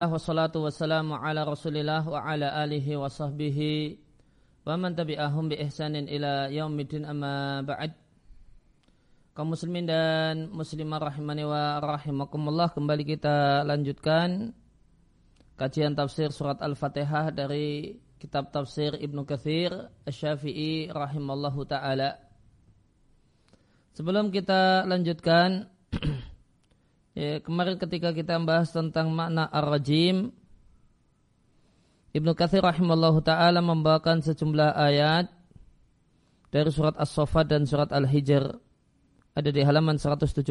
Wassalatu wassalamu ala rasulillah wa ala alihi wa sahbihi wa man tabi'ahum bi ihsanin ila yaumidin amma ba'd. Kaum muslimin dan muslimah rahimani wa rahimakumullah kembali kita lanjutkan kajian tafsir surat Al-Fatihah dari kitab tafsir Ibnu Kathir Asy-Syafi'i rahimallahu taala. Sebelum kita lanjutkan Ya, kemarin ketika kita membahas tentang makna ar-rajim, Ibnu Katsir rahimallahu taala membawakan sejumlah ayat dari surat As-Saffat dan surat Al-Hijr. Ada di halaman 171.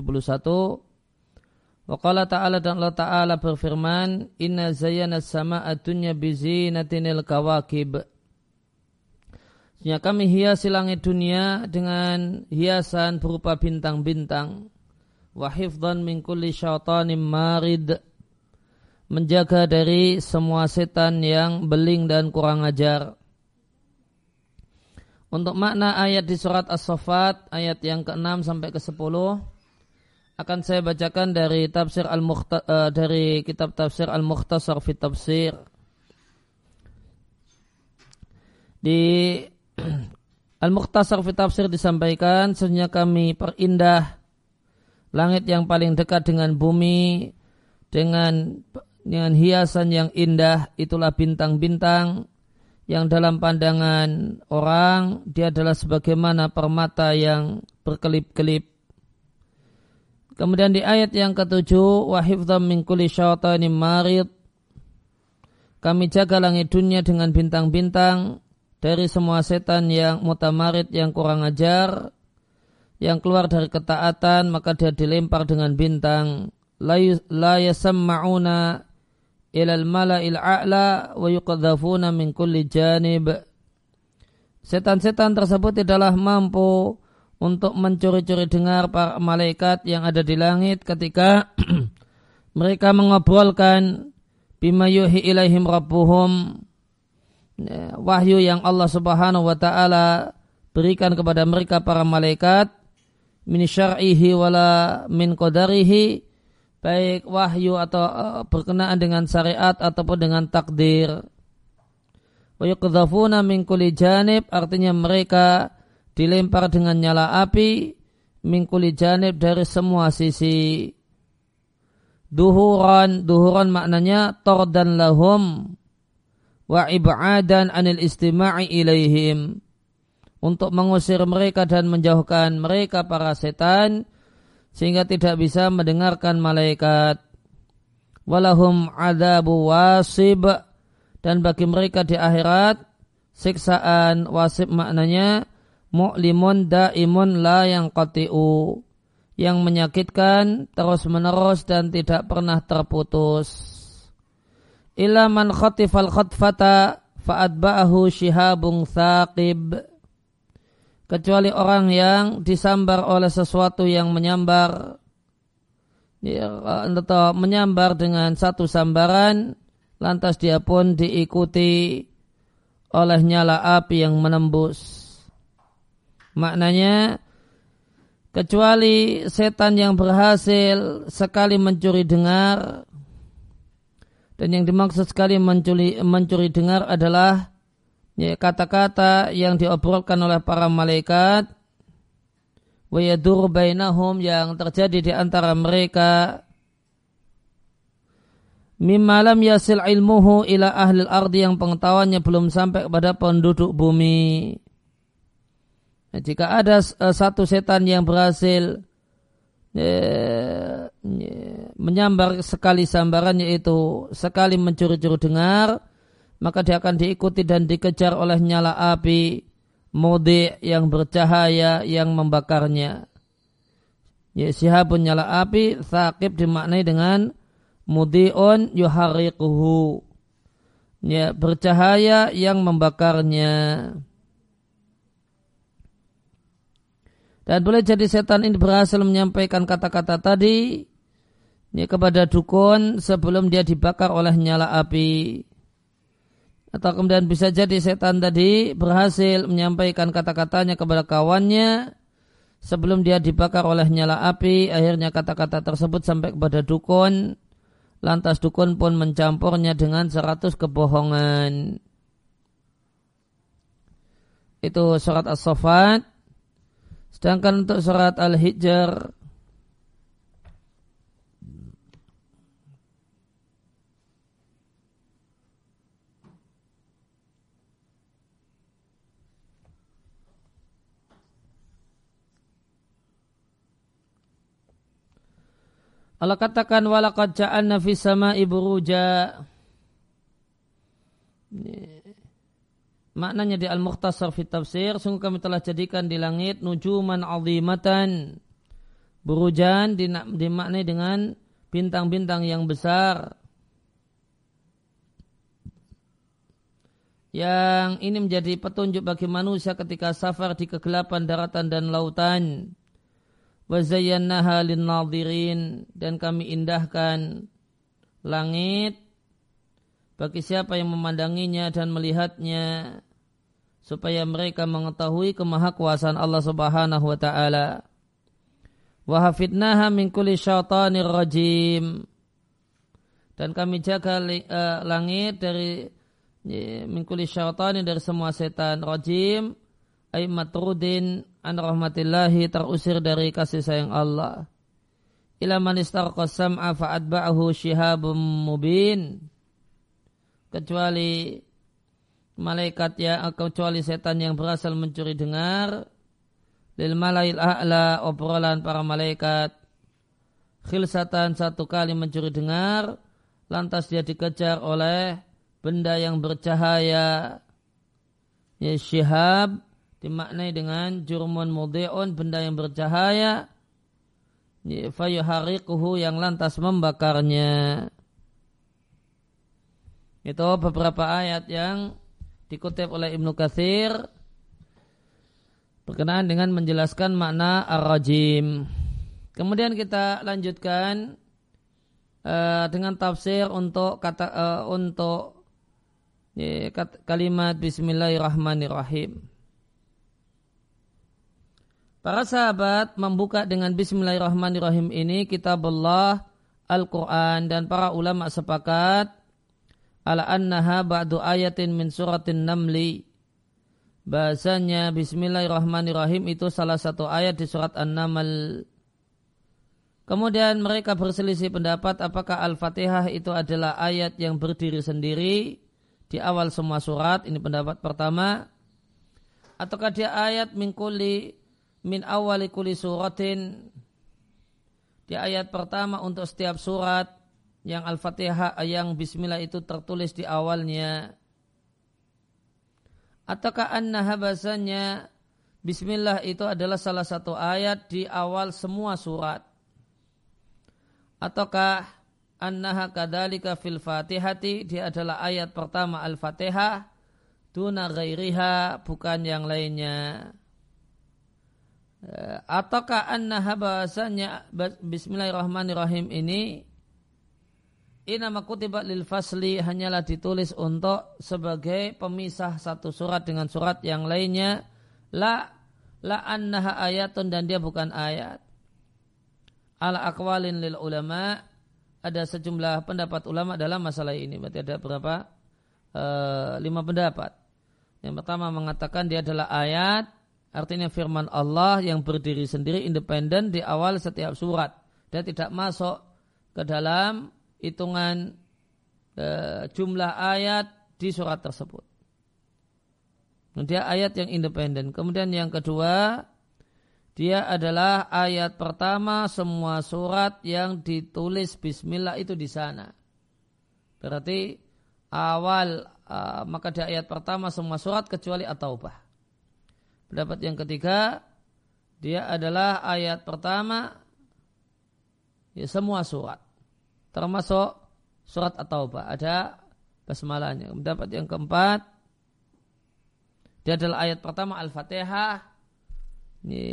Wa qala ta'ala dan Allah Ta'ala berfirman, "Inna zayyana as-samaa'a dunya bi zinatinil kawakib." Sesungguhnya kami hiasi langit dunia dengan hiasan berupa bintang-bintang wa hifdhan min kulli syaitanin marid menjaga dari semua setan yang beling dan kurang ajar. Untuk makna ayat di surat As-Saffat ayat yang ke-6 sampai ke-10 akan saya bacakan dari tafsir al uh, dari kitab tafsir Al-Mukhtasar fi Tafsir. Di Al-Mukhtasar fi Tafsir disampaikan sesungguhnya kami perindah langit yang paling dekat dengan bumi dengan dengan hiasan yang indah itulah bintang-bintang yang dalam pandangan orang dia adalah sebagaimana permata yang berkelip-kelip. Kemudian di ayat yang ketujuh wahifdham min kulli syaitanin marid kami jaga langit dunia dengan bintang-bintang dari semua setan yang mutamarid yang kurang ajar yang keluar dari ketaatan maka dia dilempar dengan bintang. La yasamma'una ilal mala'il a'la wa yuqadzafuna min kulli janib. Setan-setan tersebut tidaklah mampu untuk mencuri-curi dengar para malaikat yang ada di langit ketika mereka mengobrolkan bima yuhi ilaihim rabbuhum. Ya, wahyu yang Allah Subhanahu wa taala berikan kepada mereka para malaikat min syar'ihi wala min qadarihi baik wahyu atau uh, berkenaan dengan syariat ataupun dengan takdir. Wa yuqdhafuna min kulli janib artinya mereka dilempar dengan nyala api min kulli janib dari semua sisi. Duhuran, duhuran maknanya tordan lahum wa ib'adan anil istima'i ilaihim untuk mengusir mereka dan menjauhkan mereka para setan sehingga tidak bisa mendengarkan malaikat. Walahum adabu wasib dan bagi mereka di akhirat siksaan wasib maknanya mu'limun daimun la yang qati'u yang menyakitkan terus menerus dan tidak pernah terputus. Ila man khatifal khatfata fa'adba'ahu shihabung thaqib kecuali orang yang disambar oleh sesuatu yang menyambar. Ya, atau menyambar dengan satu sambaran lantas dia pun diikuti oleh nyala api yang menembus. Maknanya kecuali setan yang berhasil sekali mencuri dengar dan yang dimaksud sekali mencuri, mencuri dengar adalah kata-kata yang diobrolkan oleh para malaikat wayadur bainahum yang terjadi di antara mereka mimmalam yasil ilmuhu ila ahli ardi yang pengetahuannya belum sampai kepada penduduk bumi. Nah, jika ada uh, satu setan yang berhasil uh, menyambar sekali sambaran yaitu sekali mencuri-curi dengar, maka dia akan diikuti dan dikejar oleh nyala api mode yang bercahaya yang membakarnya. Ya, sihabun nyala api sakib dimaknai dengan mudion yuhariquhu. Ya, bercahaya yang membakarnya. Dan boleh jadi setan ini berhasil menyampaikan kata-kata tadi ya, kepada dukun sebelum dia dibakar oleh nyala api atau kemudian bisa jadi setan tadi berhasil menyampaikan kata-katanya kepada kawannya sebelum dia dibakar oleh nyala api akhirnya kata-kata tersebut sampai kepada dukun lantas dukun pun mencampurnya dengan seratus kebohongan. Itu surat As-Sofat. Sedangkan untuk surat Al-Hijr Allah katakan walaqad ja'alna fis sama'i buruja. Maknanya di Al-Mukhtasar fi tafsir, sungguh kami telah jadikan di langit nujuman azimatan. Burujan dimaknai dengan bintang-bintang yang besar. Yang ini menjadi petunjuk bagi manusia ketika safar di kegelapan daratan dan lautan wazayyannaha linnadhirin dan kami indahkan langit bagi siapa yang memandanginya dan melihatnya supaya mereka mengetahui kemahakuasaan Allah Subhanahu wa taala. Wa hafidnaha min kulli syaitanir rajim. Dan kami jaga uh, langit dari ya, min kulli dari semua setan rajim ay matrudin an rahmatillahi terusir dari kasih sayang Allah. Ila man istarqa sam'a fa'atba'ahu shihabum mubin. Kecuali malaikat yang kecuali setan yang berasal mencuri dengar lil malail a'la obrolan para malaikat khilsatan satu kali mencuri dengar lantas dia dikejar oleh benda yang bercahaya ya syihab dimaknai dengan jurmun mudhi'un benda yang bercahaya fayuhariquhu yang lantas membakarnya itu beberapa ayat yang dikutip oleh Ibnu Katsir berkenaan dengan menjelaskan makna ar-rajim. Kemudian kita lanjutkan uh, dengan tafsir untuk kata uh, untuk kalimat Bismillahirrahmanirrahim. Para sahabat membuka dengan Bismillahirrahmanirrahim ini kitab Allah Al-Quran dan para ulama sepakat ala annaha ba'du ayatin min suratin namli bahasanya Bismillahirrahmanirrahim itu salah satu ayat di surat An-Naml Kemudian mereka berselisih pendapat apakah Al-Fatihah itu adalah ayat yang berdiri sendiri di awal semua surat. Ini pendapat pertama. Ataukah dia ayat mingkuli min awali kuli suratin. Di ayat pertama untuk setiap surat yang Al-Fatihah yang bismillah itu tertulis di awalnya. Ataukah annaha bahasanya bismillah itu adalah salah satu ayat di awal semua surat? Ataukah annaha kadalika fil fatihati dia adalah ayat pertama Al-Fatihah tuna ghairiha bukan yang lainnya ataukah annaha bahasanya Bismillahirrahmanirrahim ini Inama kutibat lil fasli hanyalah ditulis untuk sebagai pemisah satu surat dengan surat yang lainnya. La la annaha ayatun dan dia bukan ayat. Ala akwalin lil ulama ada sejumlah pendapat ulama dalam masalah ini. Berarti ada berapa? E, lima pendapat. Yang pertama mengatakan dia adalah ayat Artinya firman Allah yang berdiri sendiri independen di awal setiap surat dan tidak masuk ke dalam hitungan e, jumlah ayat di surat tersebut. Dia ayat yang independen. Kemudian yang kedua, dia adalah ayat pertama semua surat yang ditulis Bismillah itu di sana. Berarti awal uh, maka di ayat pertama semua surat kecuali at-taubah. Pendapat yang ketiga, dia adalah ayat pertama ya semua surat. Termasuk surat At-Taubah. Ada basmalahnya. Pendapat yang keempat, dia adalah ayat pertama Al-Fatihah. Ini,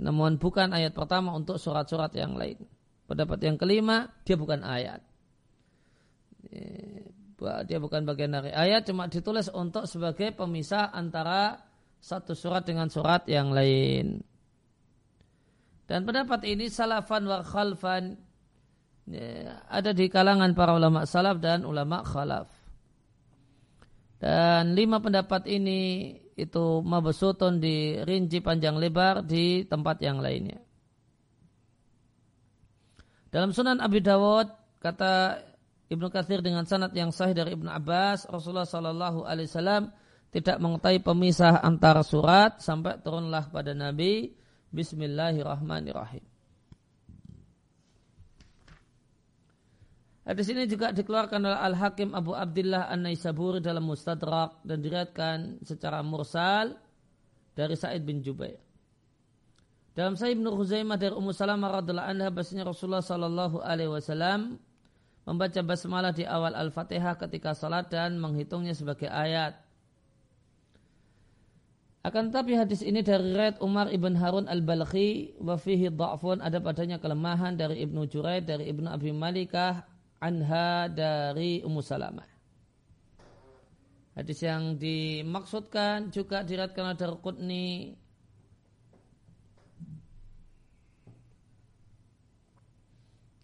namun bukan ayat pertama untuk surat-surat yang lain. Pendapat yang kelima, dia bukan ayat. Dia bukan bagian dari ayat, cuma ditulis untuk sebagai pemisah antara satu surat dengan surat yang lain. Dan pendapat ini salafan wa khalfan ya, ada di kalangan para ulama salaf dan ulama khalaf. Dan lima pendapat ini itu mabesutun dirinci panjang lebar di tempat yang lainnya. Dalam Sunan Abi Dawud kata Ibnu Katsir dengan sanad yang sahih dari Ibnu Abbas, Rasulullah Shallallahu Alaihi Wasallam tidak mengetahui pemisah antara surat sampai turunlah pada Nabi Bismillahirrahmanirrahim. Hadis ini juga dikeluarkan oleh Al-Hakim Abu Abdullah An-Naisaburi dalam Mustadrak dan diriatkan secara mursal dari Sa'id bin Jubair. Dalam Sahih Ibnu Khuzaimah dari Ummu Salamah radhiallahu anha bahasanya Rasulullah sallallahu alaihi wasallam membaca basmalah di awal Al-Fatihah ketika salat dan menghitungnya sebagai ayat. Akan tetapi hadis ini dari Red Umar ibn Harun al-Balkhi wa fihi dha'fun ada padanya kelemahan dari Ibnu Juraid dari Ibnu Abi Malikah anha dari Ummu Salamah. Hadis yang dimaksudkan juga diratkan oleh Qutni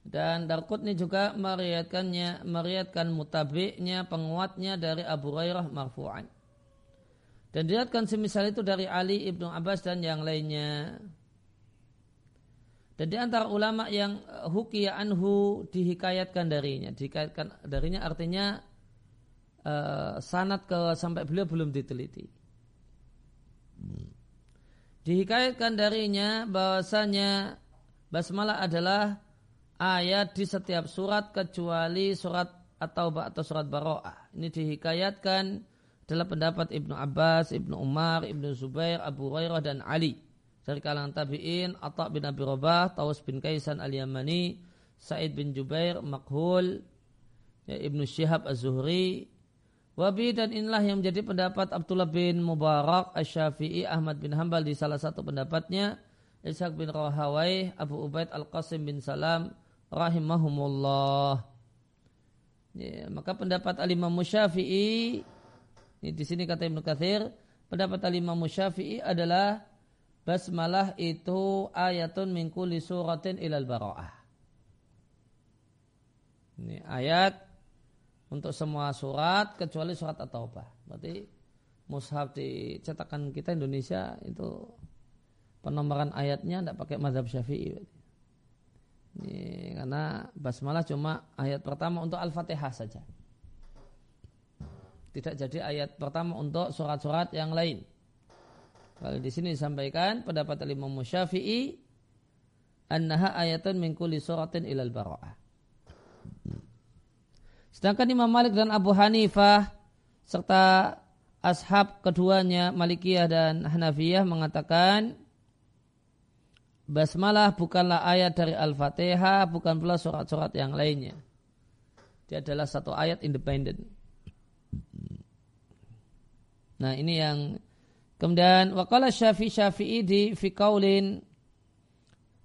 dan Darqutni juga meriatkannya meriatkan mutabiknya penguatnya dari Abu Hurairah marfu'an. Dan diriatkan semisal itu dari Ali ibnu Abbas dan yang lainnya. Dan di antara ulama yang eh, hukiya anhu dihikayatkan darinya, dihikayatkan darinya artinya uh, sanat ke sampai beliau belum diteliti. Dihikayatkan darinya bahwasanya basmalah adalah ayat di setiap surat kecuali surat atau atau surat baroah. Ini dihikayatkan adalah pendapat Ibnu Abbas, Ibnu Umar, Ibnu Zubair, Abu Hurairah dan Ali dari kalangan tabi'in Atta bin Abi Rabah, Tawas bin Kaisan al-Yamani, Sa'id bin Jubair, Makhul, ya, Ibnu Syihab Az-Zuhri, Wabi dan inilah yang menjadi pendapat Abdullah bin Mubarak, Asy-Syafi'i, Ahmad bin Hambal di salah satu pendapatnya, Ishaq bin Rahawai, Abu Ubaid Al-Qasim bin Salam, rahimahumullah. Ya, maka pendapat Al-Imam Syafi'i, di sini kata Ibnu Katsir, pendapat Al-Imam Syafi'i adalah basmalah itu ayatun min kulli suratin ilal bara'ah. Ini ayat untuk semua surat kecuali surat At-Taubah. Berarti mushaf di cetakan kita Indonesia itu penomoran ayatnya tidak pakai mazhab Syafi'i. Ini karena basmalah cuma ayat pertama untuk Al-Fatihah saja. Tidak jadi ayat pertama untuk surat-surat yang lain. Kalau di sini disampaikan pendapat Imam Syafi'i annaha ayatun min kulli suratin ilal bara'ah. Sedangkan Imam Malik dan Abu Hanifah serta ashab keduanya Malikiyah dan Hanafiyah mengatakan Basmalah bukanlah ayat dari Al-Fatihah, bukan pula surat-surat yang lainnya. Dia adalah satu ayat independen. Nah ini yang Kemudian wakala Syafi'i Syafi'i di Fikaulin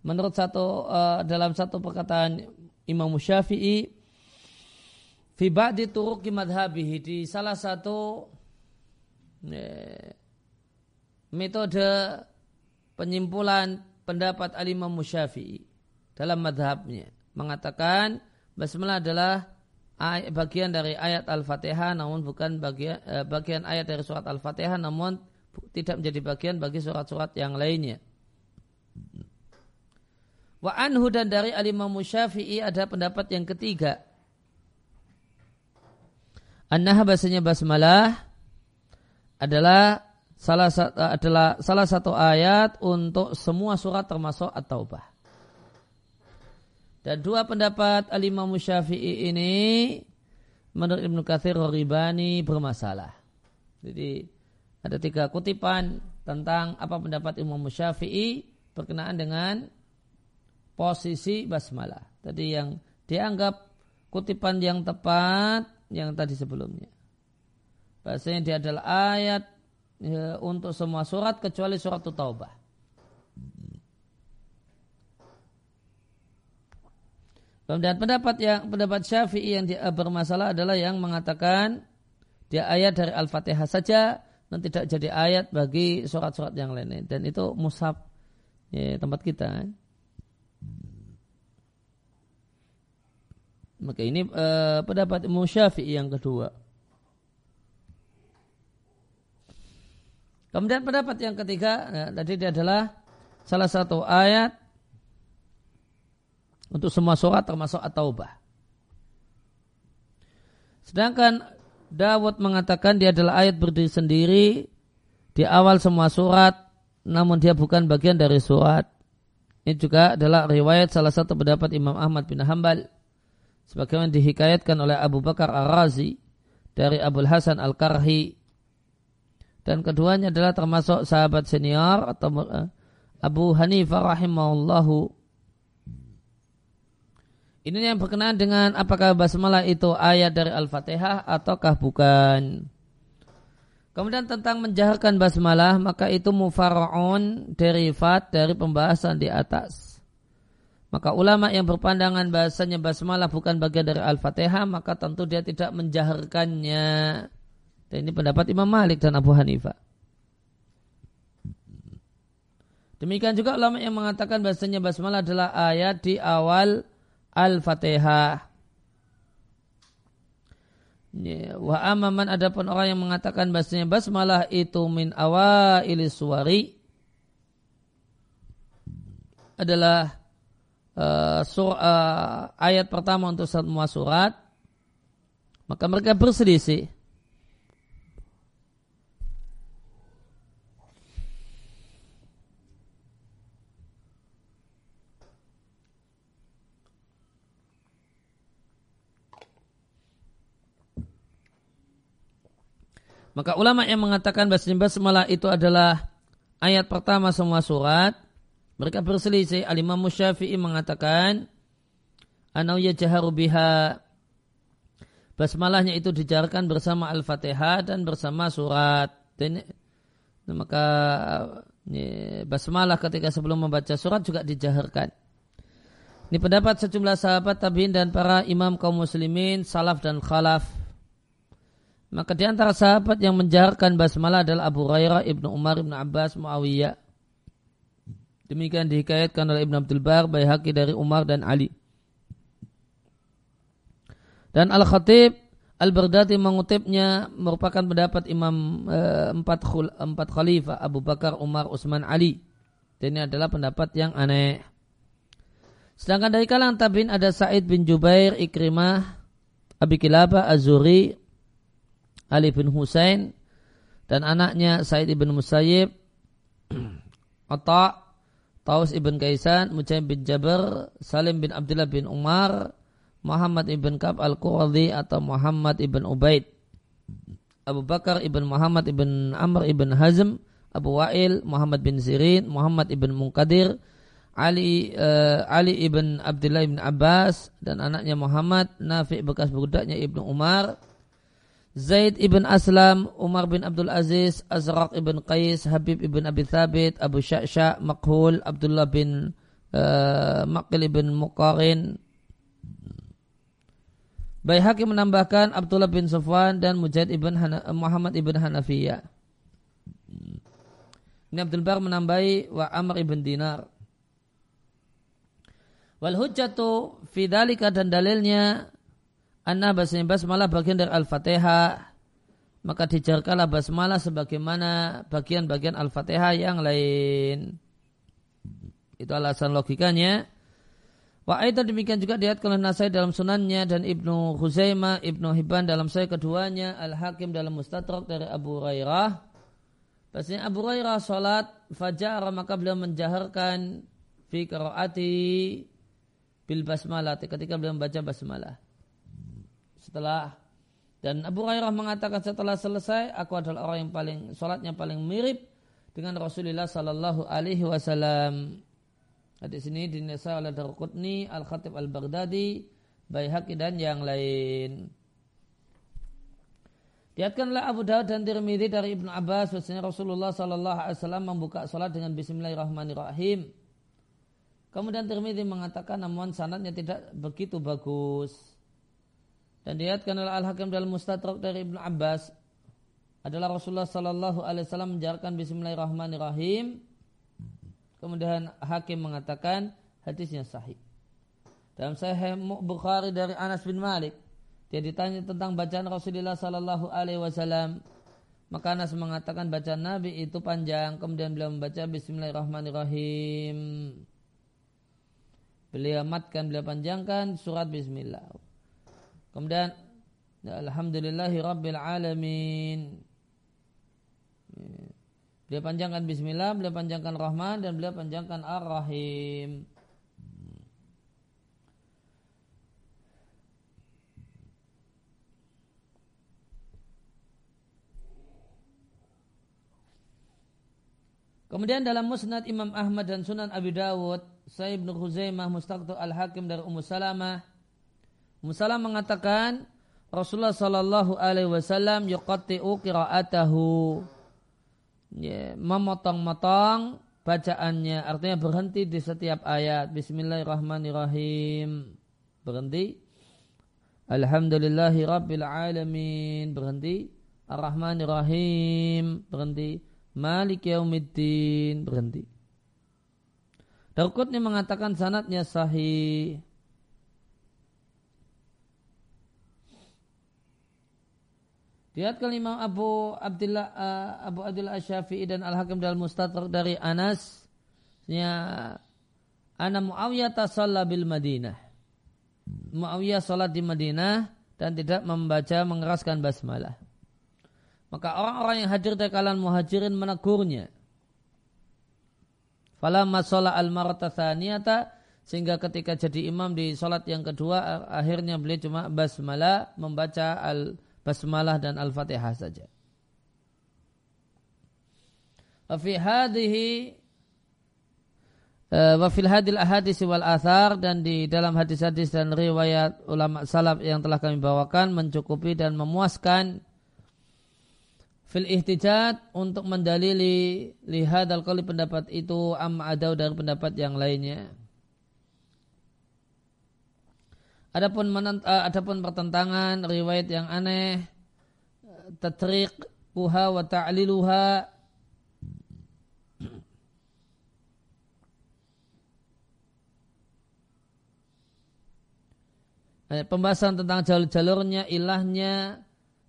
menurut satu uh, dalam satu perkataan Imam Syafi'i fi ba'di turuqi di salah satu eh, metode penyimpulan pendapat Al-Imam Syafi'i dalam madhabnya. Mengatakan basmalah adalah bagian dari ayat Al-Fatihah namun bukan bagian, eh, bagian ayat dari surat Al-Fatihah namun tidak menjadi bagian bagi surat-surat yang lainnya. Wa anhu dan dari alimah Syafi'i ada pendapat yang ketiga. Annaha bahasanya basmalah adalah salah satu adalah salah satu ayat untuk semua surat termasuk At-Taubah. Dan dua pendapat alimah Syafi'i ini menurut Ibnu Katsir Ribani bermasalah. Jadi ada tiga kutipan tentang apa pendapat Imam Syafi'i berkenaan dengan posisi basmalah. Tadi yang dianggap kutipan yang tepat yang tadi sebelumnya. Bahasanya dia adalah ayat ya, untuk semua surat kecuali surat Taubah. Dan pendapat yang pendapat Syafi'i yang dia bermasalah adalah yang mengatakan dia ayat dari Al-Fatihah saja dan tidak jadi ayat bagi surat-surat yang lain dan itu mushaf ya, tempat kita Maka ini uh, pendapat Imam Syafi'i yang kedua. Kemudian pendapat yang ketiga, ya, tadi dia adalah salah satu ayat untuk semua surat termasuk At-Taubah. Sedangkan Dawud mengatakan dia adalah ayat berdiri sendiri di awal semua surat, namun dia bukan bagian dari surat. Ini juga adalah riwayat salah satu pendapat Imam Ahmad bin Hambal sebagaimana dihikayatkan oleh Abu Bakar Ar-Razi dari Abu Hasan Al-Karhi dan keduanya adalah termasuk sahabat senior atau eh, Abu Hanifah rahimahullahu ini yang berkenaan dengan apakah basmalah itu ayat dari Al-Fatihah ataukah bukan. Kemudian tentang menjaharkan basmalah maka itu mufara'un derivat dari pembahasan di atas. Maka ulama yang berpandangan bahasanya basmalah bukan bagian dari Al-Fatihah, maka tentu dia tidak menjaharkannya. Dan ini pendapat Imam Malik dan Abu Hanifah. Demikian juga ulama yang mengatakan bahasanya basmalah adalah ayat di awal Al-Fatihah. Wa amaman adapun orang yang mengatakan bahasanya basmalah itu min awailis suwari adalah uh, sur, uh, ayat pertama untuk semua surat, maka mereka berselisih. Maka ulama yang mengatakan bahwa basmalah itu adalah ayat pertama semua surat, mereka berselisih. Al-Imam Syafi'i mengatakan anau yajaharu biha basmalahnya itu dijarkan bersama Al-Fatihah dan bersama surat. Dan, maka basmalah ketika sebelum membaca surat juga dijaharkan. Ini pendapat sejumlah sahabat tabi'in dan para imam kaum muslimin, salaf dan khalaf. Maka di antara sahabat yang menjaharkan basmalah adalah Abu Hurairah, Ibnu Umar, Ibnu Abbas, Muawiyah. Demikian dihikayatkan oleh Ibn Abdul Bar, Bayhaqi dari Umar dan Ali. Dan Al-Khatib Al-Baghdadi mengutipnya merupakan pendapat Imam e, empat, khul, empat khalifah Abu Bakar, Umar, Utsman, Ali. Dan ini adalah pendapat yang aneh. Sedangkan dari kalangan tabi'in ada Sa'id bin Jubair, Ikrimah, Abi Kilabah, Azuri, Ali bin Husain, dan anaknya Sa'id bin Musayyib, Atta' Taus ibn Kaisan, Mujahid bin Jabir, Salim bin Abdullah bin Umar, Muhammad ibn Kab al-Quradi atau Muhammad ibn Ubaid, Abu Bakar ibn Muhammad ibn Amr ibn Hazm, Abu Wa'il, Muhammad bin Sirin, Muhammad ibn Munkadir, Ali uh, Ali ibn Abdullah ibn Abbas dan anaknya Muhammad, Nafi bekas budaknya ibnu Umar, Zaid ibn Aslam, Umar bin Abdul Aziz, Azraq ibn Qais, Habib ibn Abi Thabit, Abu Sya'sya, Makhul, Abdullah bin uh, Maqil ibn Muqarin. Bayhaqi menambahkan Abdullah bin Sufwan dan Mujahid ibn Hana, Muhammad ibn Hanafiyah. Ini Abdul Bar menambahi wa Amr ibn Dinar. Wal hujjatu dan dalilnya anna bahasanya basmalah bagian dari Al-Fatihah maka dijarkanlah basmalah sebagaimana bagian-bagian Al-Fatihah yang lain. Itu alasan logikanya. Wa demikian juga diatkan oleh Nasai dalam sunannya dan Ibnu Khuzaimah, Ibnu Hibban dalam saya keduanya, Al-Hakim dalam Mustadrak dari Abu Hurairah. Bahasanya Abu Hurairah salat fajar maka beliau menjaharkan fi qiraati bil basmalah ketika beliau membaca basmalah setelah dan Abu Hurairah mengatakan setelah selesai aku adalah orang yang paling sholatnya paling mirip dengan Rasulullah Sallallahu Alaihi Wasallam. Hadis ini dinesa oleh Darqutni, Al Khatib Al Baghdadi, Baihaqi dan yang lain. Diatkanlah Abu Dawud dan Tirmidzi dari Ibnu Abbas bahwasanya Rasulullah Sallallahu Alaihi Wasallam membuka sholat dengan Bismillahirrahmanirrahim. Kemudian Tirmidzi mengatakan namun sanatnya tidak begitu bagus. Dan dilihatkan oleh Al-Hakim dalam Mustadrak dari Ibnu Abbas adalah Rasulullah Sallallahu Alaihi Wasallam menjarkan Bismillahirrahmanirrahim. Kemudian Hakim mengatakan hadisnya sahih. Dalam Sahih Bukhari dari Anas bin Malik, dia ditanya tentang bacaan Rasulullah Sallallahu Alaihi Wasallam. Maka Anas mengatakan bacaan Nabi itu panjang. Kemudian beliau membaca Bismillahirrahmanirrahim. Beliau matkan, beliau panjangkan surat Bismillah. Kemudian Alhamdulillahi Rabbil Alamin. Beliau panjangkan Bismillah, beliau panjangkan Rahman dan beliau panjangkan Ar-Rahim. Kemudian dalam Musnad Imam Ahmad dan Sunan Abi Dawud, Sa'ib bin Khuzaimah Mustaqtu Al-Hakim dari Ummu Salamah. Ummu Salamah mengatakan, Rasulullah sallallahu alaihi wasallam yuqatti'u qira'atahu. Ya, memotong-motong bacaannya, artinya berhenti di setiap ayat. Bismillahirrahmanirrahim. Berhenti. Alhamdulillahi rabbil alamin. Berhenti. Ar-Rahmanirrahim. Berhenti Malik Yaumiddin berhenti. Darqutni mengatakan sanatnya sahih. Lihat Imam Abu Abdullah uh, Abu Abdullah Asy-Syafi'i dan Al-Hakim dalam Mustadrak dari Anas ya Ana Muawiyah tasalla bil Madinah. Muawiyah salat di Madinah dan tidak membaca mengeraskan basmalah. Maka orang-orang yang hadir dari kalangan muhajirin menegurnya. Fala masola al thaniyata sehingga ketika jadi imam di sholat yang kedua akhirnya beliau cuma basmalah membaca al basmalah dan al fatihah saja. Fi hadhihi eh, wa fil hadil ahadis wal athar dan di dalam hadis-hadis dan riwayat ulama salaf yang telah kami bawakan mencukupi dan memuaskan fil ihtijat untuk mendalili lihat al kali pendapat itu am adau dari pendapat yang lainnya. Adapun menent, uh, adapun pertentangan riwayat yang aneh tatrik kuha wa ta'liluha pembahasan tentang jalur-jalurnya, ilahnya,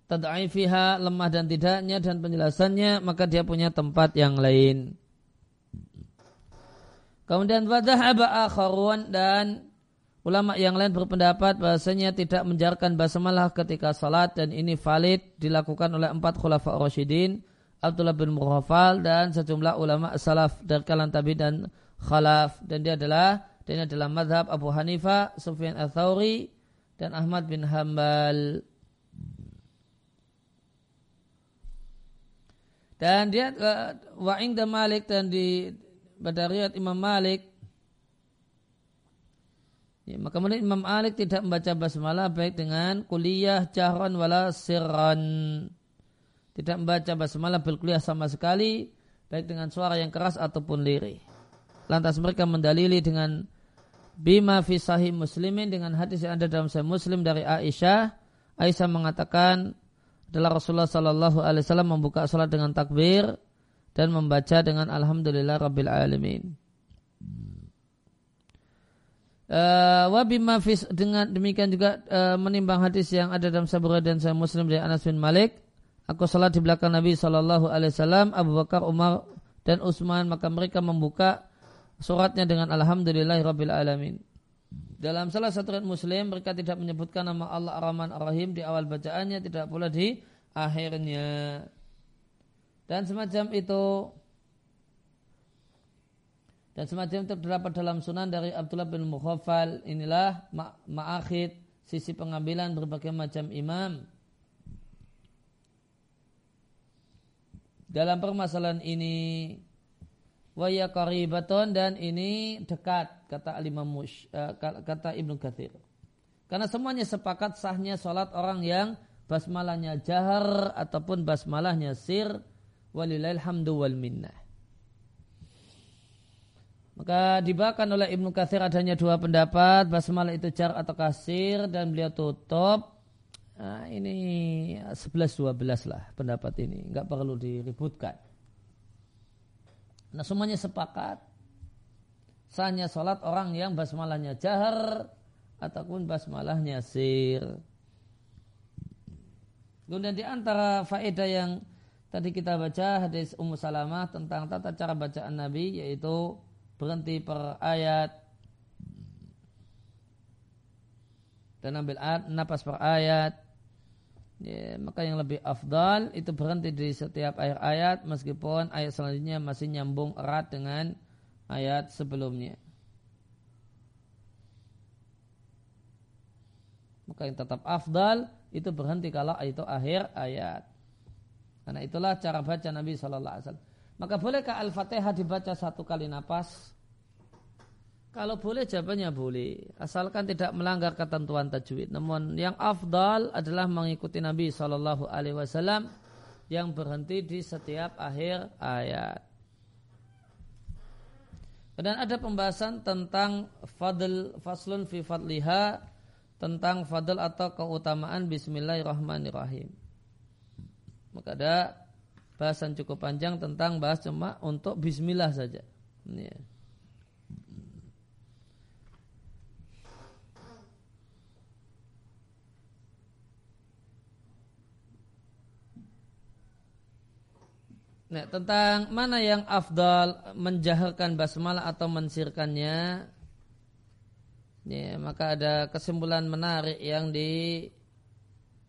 tadaifiha lemah dan tidaknya dan penjelasannya maka dia punya tempat yang lain. Kemudian wadahaba akharun dan ulama yang lain berpendapat bahasanya tidak menjarkan basmalah ketika salat dan ini valid dilakukan oleh empat khulafa Rasyidin Abdullah bin Mughafal dan sejumlah ulama salaf dari kalangan tabi dan khalaf dan dia adalah dan ini adalah madhab Abu Hanifah, Sufyan al-Thawri dan Ahmad bin Hambal. Dan dia uh, wa ingda Malik dan di pada Imam Malik ya, maka kemudian Imam Malik tidak membaca basmalah baik dengan kuliah jahran wala sirran. Tidak membaca basmalah berkuliah sama sekali baik dengan suara yang keras ataupun lirih. Lantas mereka mendalili dengan bima fi sahih muslimin dengan hadis yang ada dalam sahih muslim dari Aisyah. Aisyah mengatakan adalah Rasulullah Sallallahu Alaihi Wasallam membuka salat dengan takbir dan membaca dengan Alhamdulillah Rabbil Alamin. Uh, fis dengan demikian juga uh, menimbang hadis yang ada dalam Sabura dan saya Muslim dari Anas bin Malik. Aku salat di belakang Nabi Sallallahu Alaihi Wasallam, Abu Bakar, Umar dan Utsman maka mereka membuka suratnya dengan Alhamdulillah Rabbil Alamin. Dalam salah satu riwayat Muslim mereka tidak menyebutkan nama Allah Ar-Rahman Ar-Rahim di awal bacaannya, tidak pula di akhirnya. Dan semacam itu dan semacam terdapat dalam sunan dari Abdullah bin Mukhafal inilah ma'akhid sisi pengambilan berbagai macam imam dalam permasalahan ini waya karibaton dan ini dekat kata Imam Mush, uh, kata Ibnu Katsir. Karena semuanya sepakat sahnya sholat orang yang basmalahnya jahar ataupun basmalahnya sir walillahil hamdu wal minnah. Maka dibawakan oleh Ibnu Katsir adanya dua pendapat basmalah itu jar atau kasir dan beliau tutup nah, ini 11 12 lah pendapat ini nggak perlu diributkan. Nah semuanya sepakat. Sahnya sholat orang yang basmalahnya jahar ataupun basmalahnya sir. Kemudian di antara faedah yang tadi kita baca hadis Ummu Salamah tentang tata cara bacaan Nabi yaitu berhenti per ayat dan ambil ayat, napas per ayat ya, maka yang lebih afdal itu berhenti di setiap ayat-ayat meskipun ayat selanjutnya masih nyambung erat dengan ayat sebelumnya. Maka yang tetap afdal itu berhenti kalau itu akhir ayat. Karena itulah cara baca Nabi Shallallahu Alaihi Wasallam. Maka bolehkah Al-Fatihah dibaca satu kali napas? Kalau boleh jawabannya boleh, asalkan tidak melanggar ketentuan tajwid. Namun yang afdal adalah mengikuti Nabi Shallallahu Alaihi Wasallam yang berhenti di setiap akhir ayat. Dan ada pembahasan tentang fadl faslun fi fadliha tentang fadl atau keutamaan Bismillahirrahmanirrahim. Maka ada bahasan cukup panjang tentang bahas cuma untuk Bismillah saja. Ini. Nah, tentang mana yang afdal menjaharkan basmalah atau mensirkannya ya, maka ada kesimpulan menarik yang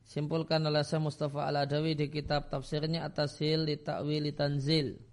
disimpulkan oleh Syekh Mustafa Al-Adawi di kitab tafsirnya Atasil li Ta'wil Tanzil.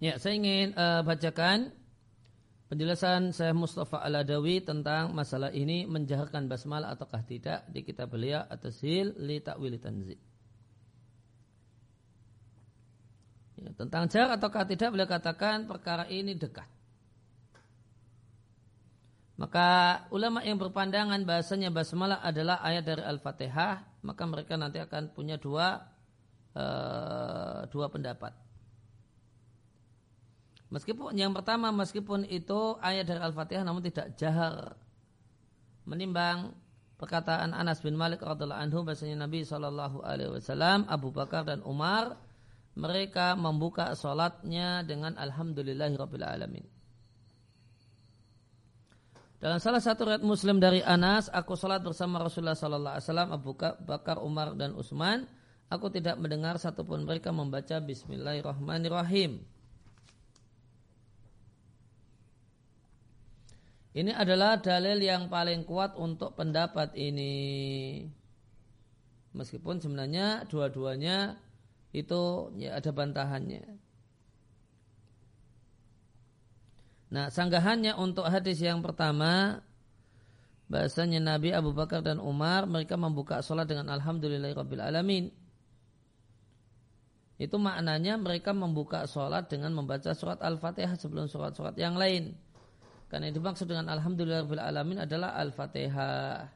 Ya, saya ingin uh, bacakan penjelasan saya Mustafa Al-Adawi tentang masalah ini menjaharkan basmalah ataukah tidak di kitab beliau Atasil li Ta'wil Tanzil. Ya, tentang jar ataukah tidak beliau katakan perkara ini dekat. Maka ulama yang berpandangan bahasanya basmalah adalah ayat dari Al-Fatihah, maka mereka nanti akan punya dua uh, dua pendapat. Meskipun yang pertama meskipun itu ayat dari Al-Fatihah namun tidak jahar menimbang perkataan Anas bin Malik radhiallahu anhu bahasanya Nabi Shallallahu alaihi wasallam Abu Bakar dan Umar mereka membuka sholatnya dengan Alhamdulillahirabbil alamin. Dalam salah satu riwayat Muslim dari Anas, aku sholat bersama Rasulullah Sallallahu Alaihi Wasallam, Abu Bakar, Umar dan Utsman. Aku tidak mendengar satupun mereka membaca Bismillahirrahmanirrahim. Ini adalah dalil yang paling kuat untuk pendapat ini. Meskipun sebenarnya dua-duanya itu ya ada bantahannya. Nah, sanggahannya untuk hadis yang pertama bahasanya Nabi Abu Bakar dan Umar mereka membuka sholat dengan Alhamdulillahirabbil alamin. Itu maknanya mereka membuka sholat dengan membaca surat Al-Fatihah sebelum surat-surat yang lain. Karena yang dimaksud dengan Alhamdulillah Alamin adalah Al-Fatihah.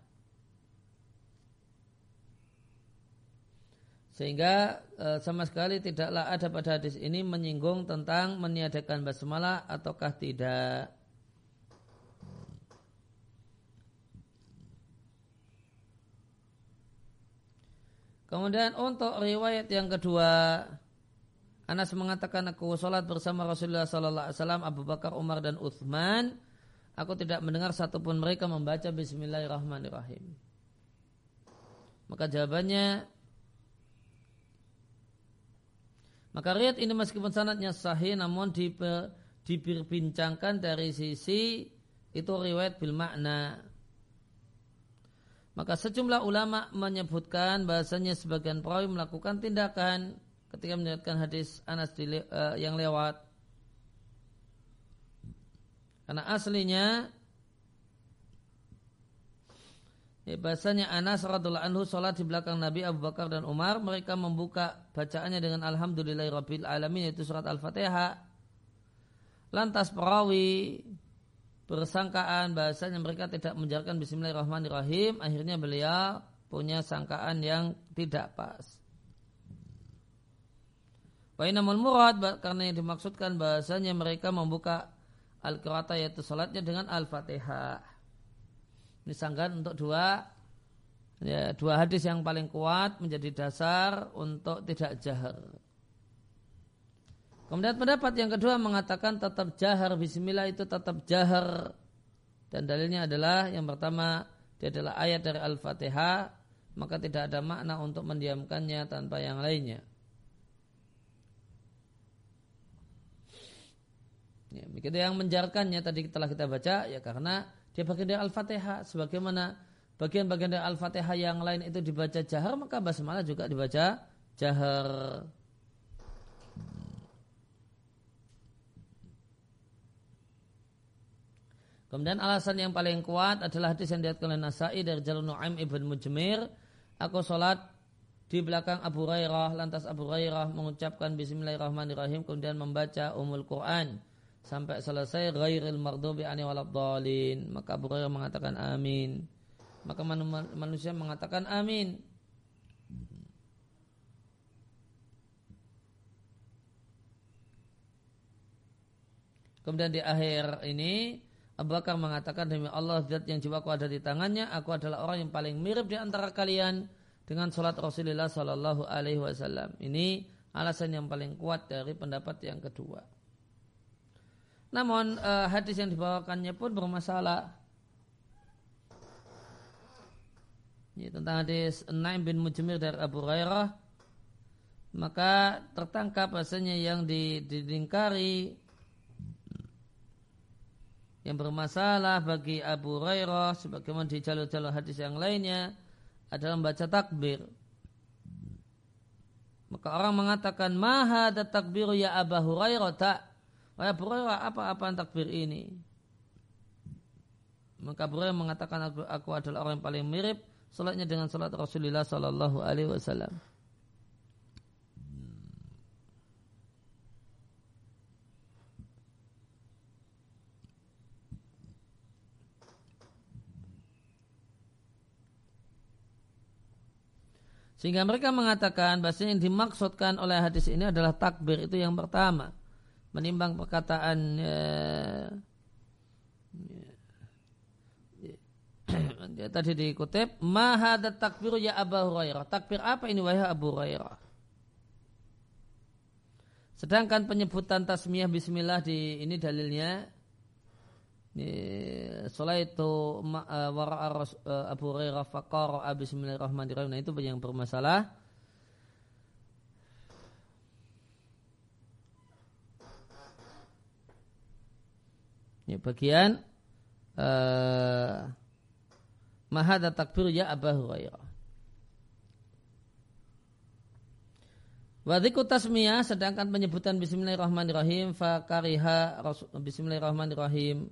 Sehingga e, sama sekali tidaklah ada pada hadis ini menyinggung tentang meniadakan basmalah ataukah tidak. Kemudian untuk riwayat yang kedua, Anas mengatakan aku sholat bersama Rasulullah Sallallahu Alaihi Wasallam, Abu Bakar, Umar dan Uthman. Aku tidak mendengar satupun mereka membaca Bismillahirrahmanirrahim. Maka jawabannya Maka riat ini meskipun sanatnya sahih namun diperbincangkan dari sisi itu riwayat bil makna. Maka sejumlah ulama menyebutkan bahasanya sebagian perawi melakukan tindakan ketika melihatkan hadis Anas di, uh, yang lewat. Karena aslinya Ya, bahasanya Anas radhiallahu anhu sholat di belakang Nabi Abu Bakar dan Umar. Mereka membuka bacaannya dengan Alhamdulillahirabbil alamin yaitu surat Al-Fatihah. Lantas perawi bersangkaan bahasanya mereka tidak menjalankan Bismillahirrahmanirrahim. Akhirnya beliau punya sangkaan yang tidak pas. Bainamul murad karena yang dimaksudkan bahasanya mereka membuka al-qirata yaitu salatnya dengan al-fatihah. Ini sanggahan untuk dua ya, dua hadis yang paling kuat menjadi dasar untuk tidak jahar. Kemudian pendapat yang kedua mengatakan tetap jahar bismillah itu tetap jahar dan dalilnya adalah yang pertama dia adalah ayat dari Al-Fatihah maka tidak ada makna untuk mendiamkannya tanpa yang lainnya. Ya, begitu yang menjarkannya tadi telah kita baca ya karena dia bagian dari Al-Fatihah sebagaimana bagian-bagian dari Al-Fatihah yang lain itu dibaca jahar maka basmalah juga dibaca jahar. Kemudian alasan yang paling kuat adalah hadis yang dilihatkan oleh Nasai dari Jalur Nu'aim ibn Mujmir. Aku sholat di belakang Abu Hurairah. Lantas Abu Hurairah mengucapkan Bismillahirrahmanirrahim. Kemudian membaca Umul Quran sampai selesai ghairil maghdubi ani waladhdallin maka Abu Hurairah mengatakan amin. Maka manusia mengatakan amin. Kemudian di akhir ini Abu Bakar mengatakan demi Allah zat yang jiwaku ada di tangannya aku adalah orang yang paling mirip di antara kalian dengan salat Rasulullah Sallallahu Alaihi Wasallam. Ini alasan yang paling kuat dari pendapat yang kedua. Namun uh, hadis yang dibawakannya pun bermasalah. Ini tentang hadis Naim bin Mujmir dari Abu Hurairah maka tertangkap bahasanya yang didingkari yang bermasalah bagi Abu Hurairah sebagaimana di jalur-jalur hadis yang lainnya adalah membaca takbir. Maka orang mengatakan maha takbir ya Abu Hurairah tak Wahai Abu Hurairah, apa-apaan takbir ini? Maka Abu Hurairah mengatakan aku, adalah orang yang paling mirip salatnya dengan salat Rasulullah sallallahu alaihi wasallam. Sehingga mereka mengatakan bahasa yang dimaksudkan oleh hadis ini adalah takbir itu yang pertama menimbang perkataan ya, ya, tadi dikutip mahada takbir ya Abu Hurairah. Takbir apa ini wahai Abu Hurairah? Sedangkan penyebutan tasmiyah bismillah di ini dalilnya Solat itu uh, wara uh, Abu Hurairah faqara bismillahirrahmanirrahim. Nah itu yang bermasalah Ini bagian uh, mahada takbir ya Abu Hurairah. Wadiku tasmiyah sedangkan penyebutan Bismillahirrahmanirrahim fakariha Bismillahirrahmanirrahim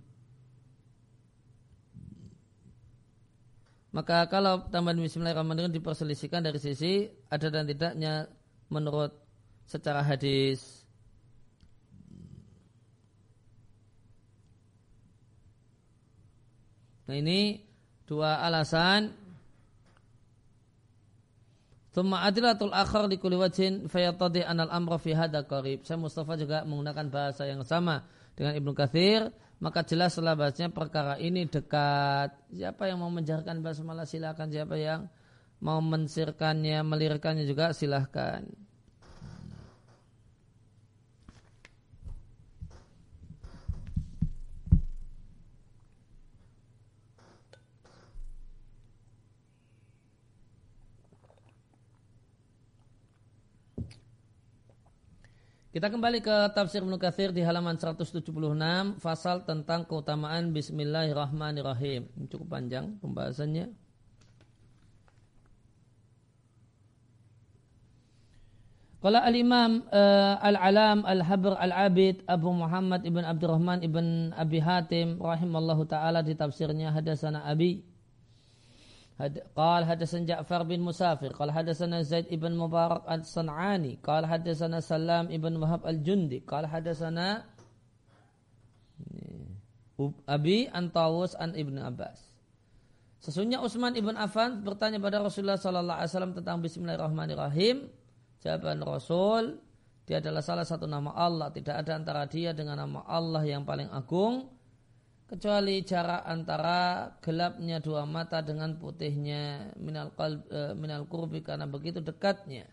Maka kalau tambahan Bismillahirrahmanirrahim diperselisihkan dari sisi ada dan tidaknya menurut secara hadis Nah ini dua alasan. Thumma adilatul akhar di kulli wajhin fayatadi anal amra fi hada qarib. Saya Mustafa juga menggunakan bahasa yang sama dengan Ibnu Kathir. Maka jelaslah bahasanya perkara ini dekat. Siapa yang mau menjarkan basmalah silakan. Siapa yang mau mensirkannya, melirkannya juga silahkan. Kita kembali ke tafsir Ibnu Katsir di halaman 176 pasal tentang keutamaan bismillahirrahmanirrahim. Cukup panjang pembahasannya. Kalau al-Imam uh, Al-Alam Al-Habr Al-Abid Abu Muhammad Ibn Abdurrahman Ibn Abi Hatim rahimallahu taala di tafsirnya hadasana Abi قال حدثنا جعفر بن مسافر قال حدثنا زيد بن مبارك الصنعاني قال حدثنا سلام بن وهب الجندي قال حدثنا Abi Antawus an Ibn Abbas. Sesungguhnya Utsman ibn Affan bertanya pada Rasulullah Sallallahu Alaihi Wasallam tentang Bismillahirrahmanirrahim. Jawaban Rasul, dia adalah salah satu nama Allah. Tidak ada antara dia dengan nama Allah yang paling agung kecuali jarak antara gelapnya dua mata dengan putihnya minal qalb, e, minal kurbi karena begitu dekatnya.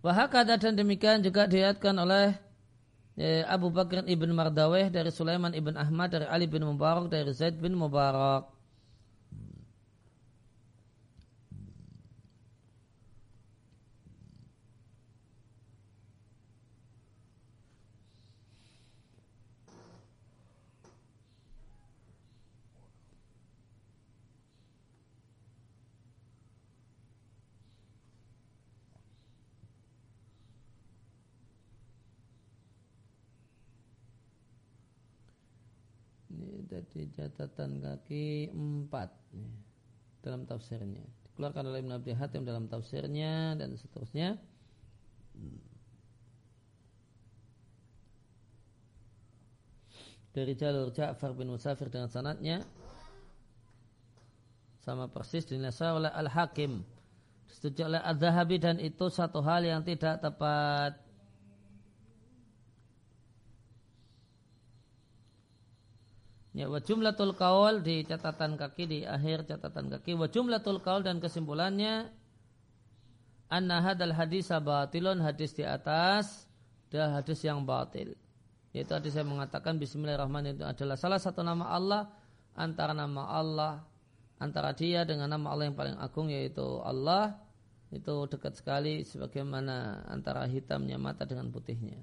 Wahakada dan demikian juga dilihatkan oleh e, Abu Bakar ibn Mardaweh dari Sulaiman ibn Ahmad dari Ali bin Mubarak dari Zaid bin Mubarak. Jadi catatan kaki empat dalam tafsirnya. Dikeluarkan oleh Ibn Abi Hatim dalam tafsirnya dan seterusnya. Dari jalur Ja'far bin Musafir dengan sanatnya sama persis dinasah oleh Al-Hakim. Setuju oleh Al-Zahabi dan itu satu hal yang tidak tepat Ya, wa jumlatul kaul di catatan kaki di akhir catatan kaki wa jumlatul kaul dan kesimpulannya anna hadal hadis batilun hadis di atas adalah hadis yang batil. Yaitu hadis yang mengatakan bismillahirrahmanirrahim itu adalah salah satu nama Allah antara nama Allah antara dia dengan nama Allah yang paling agung yaitu Allah itu dekat sekali sebagaimana antara hitamnya mata dengan putihnya.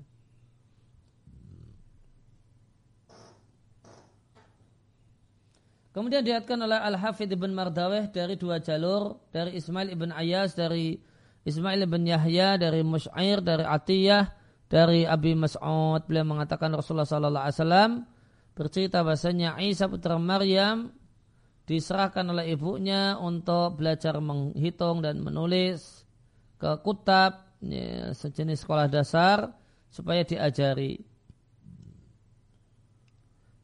Kemudian diatkan oleh Al-Hafidh ibn Mardaweh dari dua jalur, dari Ismail ibn Ayas, dari Ismail ibn Yahya, dari Mus'air, dari Atiyah, dari Abi Mas'ud. Beliau mengatakan Rasulullah Wasallam bercerita bahasanya Isa putra Maryam diserahkan oleh ibunya untuk belajar menghitung dan menulis ke kutab ya, sejenis sekolah dasar supaya diajari.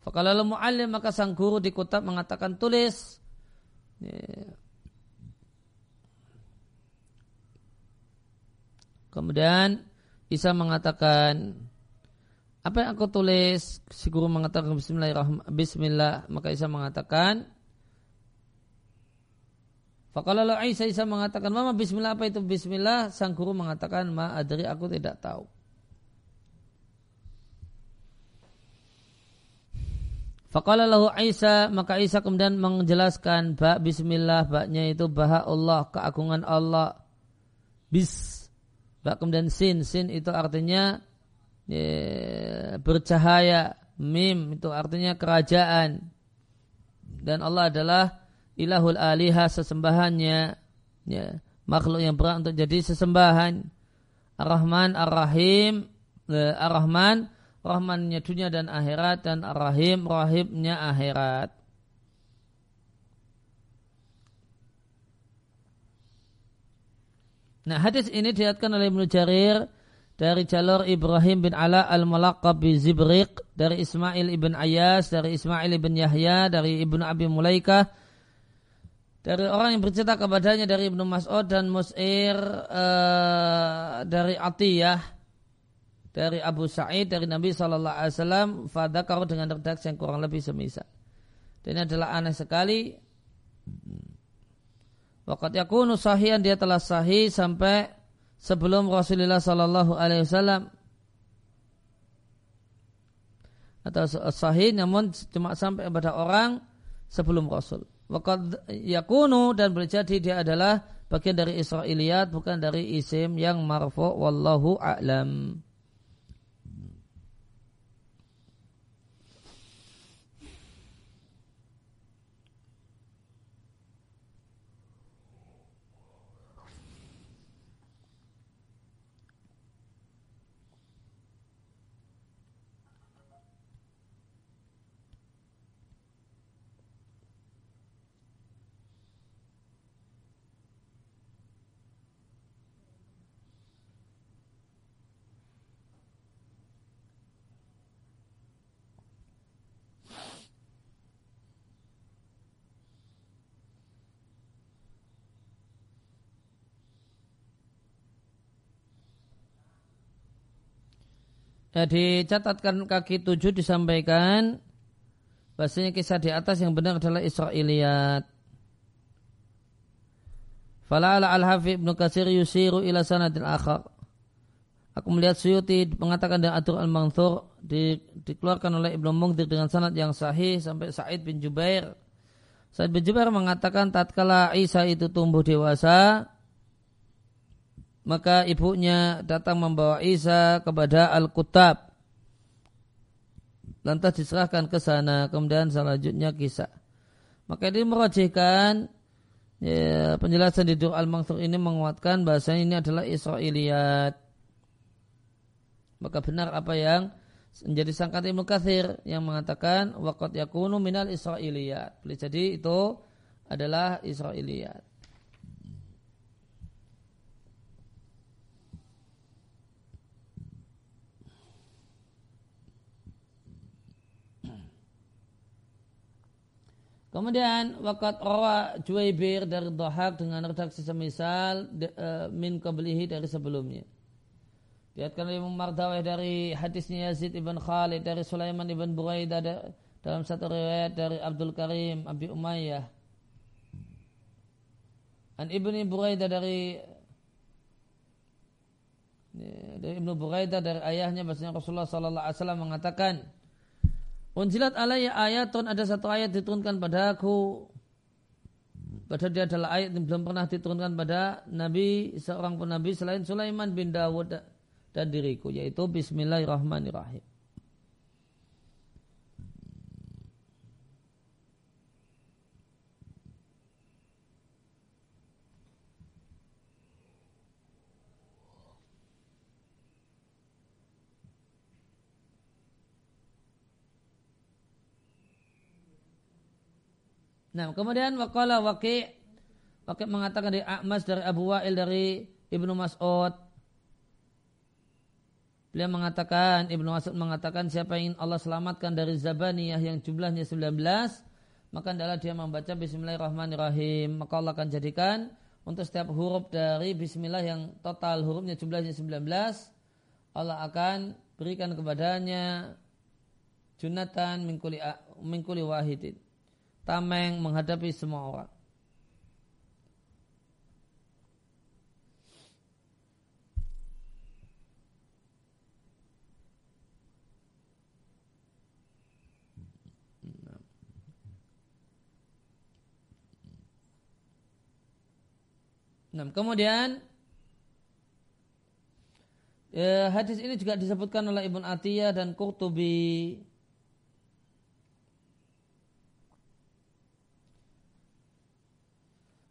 Fakalalu mu'allim maka sang guru di kutab mengatakan tulis. Ya. Kemudian Isa mengatakan apa yang aku tulis? Si guru mengatakan Bismillahirrahmanirrahim. Bismillah. Maka Isa mengatakan Fakalalu Isa Isa mengatakan Mama Bismillah apa itu Bismillah? Sang guru mengatakan Ma adri aku tidak tahu. Faqala lahu Isa maka Isa kemudian menjelaskan ba bismillah baknya itu baha Allah keagungan Allah. Bis. Ba kemudian sin. Sin itu artinya ya, bercahaya. Mim itu artinya kerajaan. Dan Allah adalah ilahul aliha sesembahannya. Ya, makhluk yang berhak untuk jadi sesembahan. Ar-Rahman Ar-Rahim Ar-Rahman Rahmannya dunia dan akhirat dan Ar-Rahim Rahimnya akhirat. Nah hadis ini diatkan oleh Ibnu Jarir dari jalur Ibrahim bin Ala al-Malaqab bin Zibriq dari Ismail ibn Ayas dari Ismail ibn Yahya dari Ibnu Abi Mulaikah dari orang yang bercerita kepadanya dari Ibnu Mas'ud dan Mus'ir uh, dari Atiyah dari Abu Sa'id dari Nabi Shallallahu Alaihi Wasallam fadakar dengan redaksi yang kurang lebih semisal. Dan ini adalah aneh sekali. Wakat yakunu sahihan dia telah sahih sampai sebelum Rasulullah Shallallahu Alaihi Wasallam atau sahih namun cuma sampai pada orang sebelum Rasul. Wakat yakunu dan berjadi dia adalah bagian dari Israiliyat bukan dari isim yang marfu wallahu a'lam. Ya, dicatatkan kaki tujuh disampaikan bahasanya kisah di atas yang benar adalah Israiliyat. Fala'ala al-hafi ibnu kasir yusiru ila sanadil akhar. Aku melihat Suyuti mengatakan dan Atur al-Manthur di, dikeluarkan oleh Ibnu Mungdir dengan sanad yang sahih sampai Sa'id bin Jubair. Sa'id bin Jubair mengatakan tatkala Isa itu tumbuh dewasa, maka ibunya datang membawa Isa kepada Al-Kutab. Lantas diserahkan ke sana, kemudian selanjutnya kisah. Maka ini merajihkan ya, penjelasan di Dur Al-Mangsur ini menguatkan bahasa ini adalah Israiliyat. Maka benar apa yang menjadi sangkat Ibnu Kathir yang mengatakan waqat yakunu minal Israiliyat. Jadi itu adalah Israiliyat. Kemudian wakat rawa Juwaibir dari Dohak dengan redaksi semisal uh, min kablihi dari sebelumnya. Diatkan oleh Mardawah dari hadisnya Yazid ibn Khalid dari Sulaiman ibn Buraidah dalam satu riwayat dari Abdul Karim Abi Umayyah. An ibni Buraidah dari dari Ibnu Buraidah dari ayahnya bahasanya Rasulullah sallallahu alaihi wasallam mengatakan Unzilat alaiya ayatun ada satu ayat diturunkan padaku. Padahal dia adalah ayat yang belum pernah diturunkan pada Nabi seorang pun Nabi selain Sulaiman bin Dawud dan diriku yaitu Bismillahirrahmanirrahim. Nah, kemudian waqala waqi' Waqi' mengatakan dari A'mas dari Abu Wa'il dari Ibnu Mas'ud. Beliau mengatakan, Ibnu Mas'ud mengatakan siapa yang Allah selamatkan dari Zabaniyah yang jumlahnya 19, maka adalah dia membaca Bismillahirrahmanirrahim. Maka Allah akan jadikan untuk setiap huruf dari Bismillah yang total hurufnya jumlahnya 19, Allah akan berikan kepadanya junatan mingkuli, mingkuli wahidin tameng menghadapi semua orang. Nah, kemudian eh, hadis ini juga disebutkan oleh Ibn Atiyah dan Qurtubi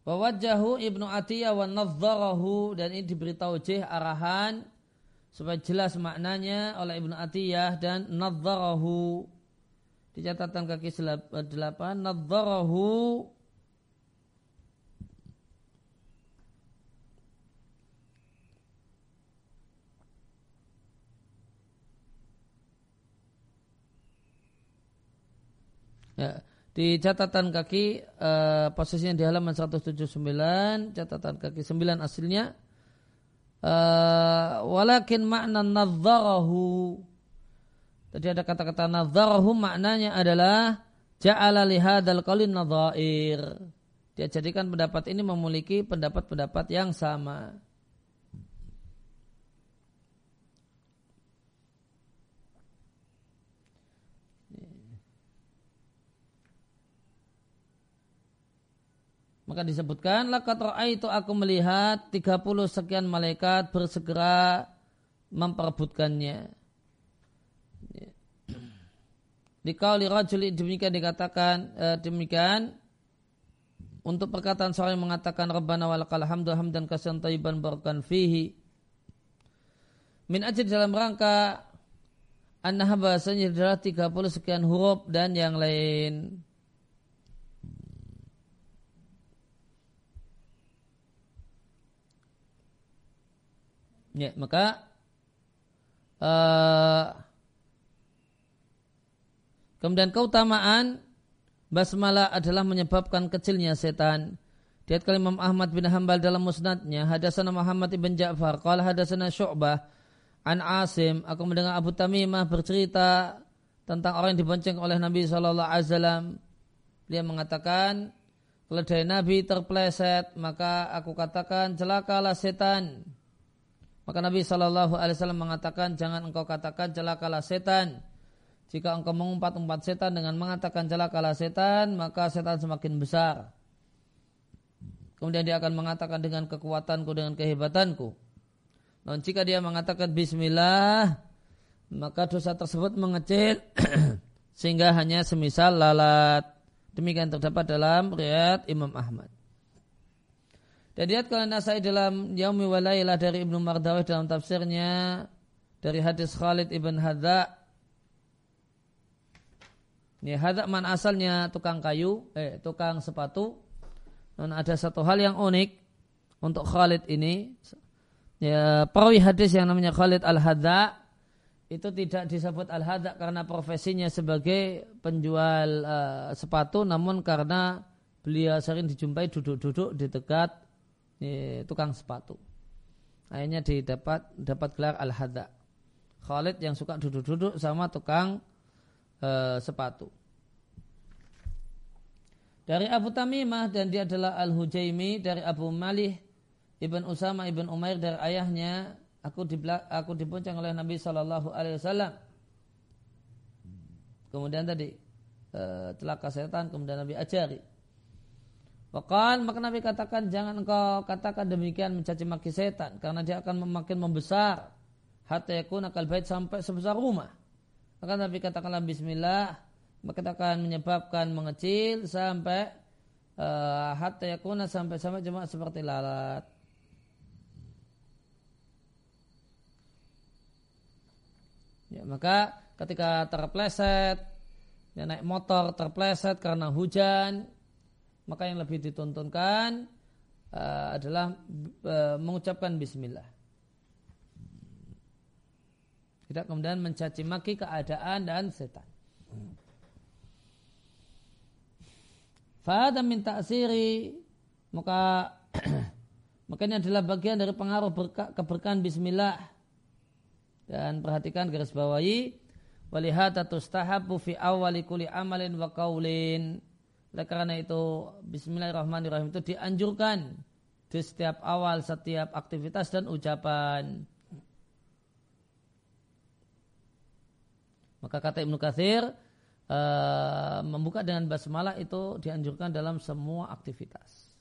Wawajahu Ibnu Atiyah wa nadzarahu dan ini diberitahu jih arahan supaya jelas maknanya oleh Ibnu Atiyah dan nadzarahu di catatan kaki 8 nadzarahu Ya, di catatan kaki uh, posisinya di halaman 179 catatan kaki 9 aslinya uh, walakin makna nadzarahu tadi ada kata-kata nadzarahu maknanya adalah ja'ala lihadal qalin nadzair dia jadikan pendapat ini memiliki pendapat-pendapat yang sama Maka disebutkan, Lakat itu aku melihat 30 sekian malaikat bersegera memperebutkannya. Di kauli rajuli demikian dikatakan, eh, demikian untuk perkataan seorang yang mengatakan Rabbana walakal hamdu hamdan kasihan taiban barakan fihi. Min dalam rangka Anah bahasanya adalah 30 sekian huruf dan yang lain. Ya, maka uh, kemudian keutamaan basmalah adalah menyebabkan kecilnya setan. Diat Imam Ahmad bin Hambal dalam musnadnya, hadasana Muhammad ibn Ja'far, qala hadasana Syu'bah, An Asim, aku mendengar Abu Tamimah bercerita tentang orang yang dibonceng oleh Nabi Shallallahu Alaihi Wasallam. Dia mengatakan, keledai Nabi terpleset, maka aku katakan celakalah setan. Maka Nabi Shallallahu Alaihi Wasallam mengatakan, jangan engkau katakan celakalah setan. Jika engkau mengumpat-umpat setan dengan mengatakan celakalah setan, maka setan semakin besar. Kemudian dia akan mengatakan dengan kekuatanku, dengan kehebatanku. Namun jika dia mengatakan bismillah, maka dosa tersebut mengecil sehingga hanya semisal lalat. Demikian terdapat dalam riwayat Imam Ahmad. Dan lihat kalau Nasai dalam Yaumi Walailah dari Ibnu Mardawih dalam tafsirnya dari hadis Khalid ibn Hadza. Ini Hadza man asalnya tukang kayu, eh tukang sepatu. Dan ada satu hal yang unik untuk Khalid ini ya, perawi hadis yang namanya Khalid Al-Hadza itu tidak disebut Al-Hadza karena profesinya sebagai penjual uh, sepatu namun karena beliau sering dijumpai duduk-duduk di dekat tukang sepatu. Akhirnya didapat dapat gelar Al-Hadza. Khalid yang suka duduk-duduk sama tukang uh, sepatu. Dari Abu Tamimah dan dia adalah Al-Hujaimi dari Abu Malih Ibn Usama Ibn Umair dari ayahnya aku di aku dibonceng oleh Nabi Shallallahu Alaihi Wasallam. Kemudian tadi uh, celaka setan kemudian Nabi ajari. Wakal maka Nabi katakan jangan engkau katakan demikian mencaci maki setan karena dia akan makin membesar hatta yakun akal bait sampai sebesar rumah. Maka Nabi katakanlah Bismillah maka akan menyebabkan mengecil sampai uh, hatta yakuna sampai sampai cuma seperti lalat. Ya, maka ketika terpleset, ya, naik motor terpleset karena hujan, maka yang lebih dituntunkan uh, adalah uh, mengucapkan Bismillah. Tidak kemudian mencaci maki keadaan dan setan. Fahada minta siri maka makanya adalah bagian dari pengaruh berka, keberkahan Bismillah dan perhatikan garis bawahi walihata tustahabu fi awali kuli amalin wa qaulin. Oleh karena itu bismillahirrahmanirrahim itu dianjurkan di setiap awal setiap aktivitas dan ucapan. Maka kata Ibnu Katsir uh, membuka dengan basmalah itu dianjurkan dalam semua aktivitas.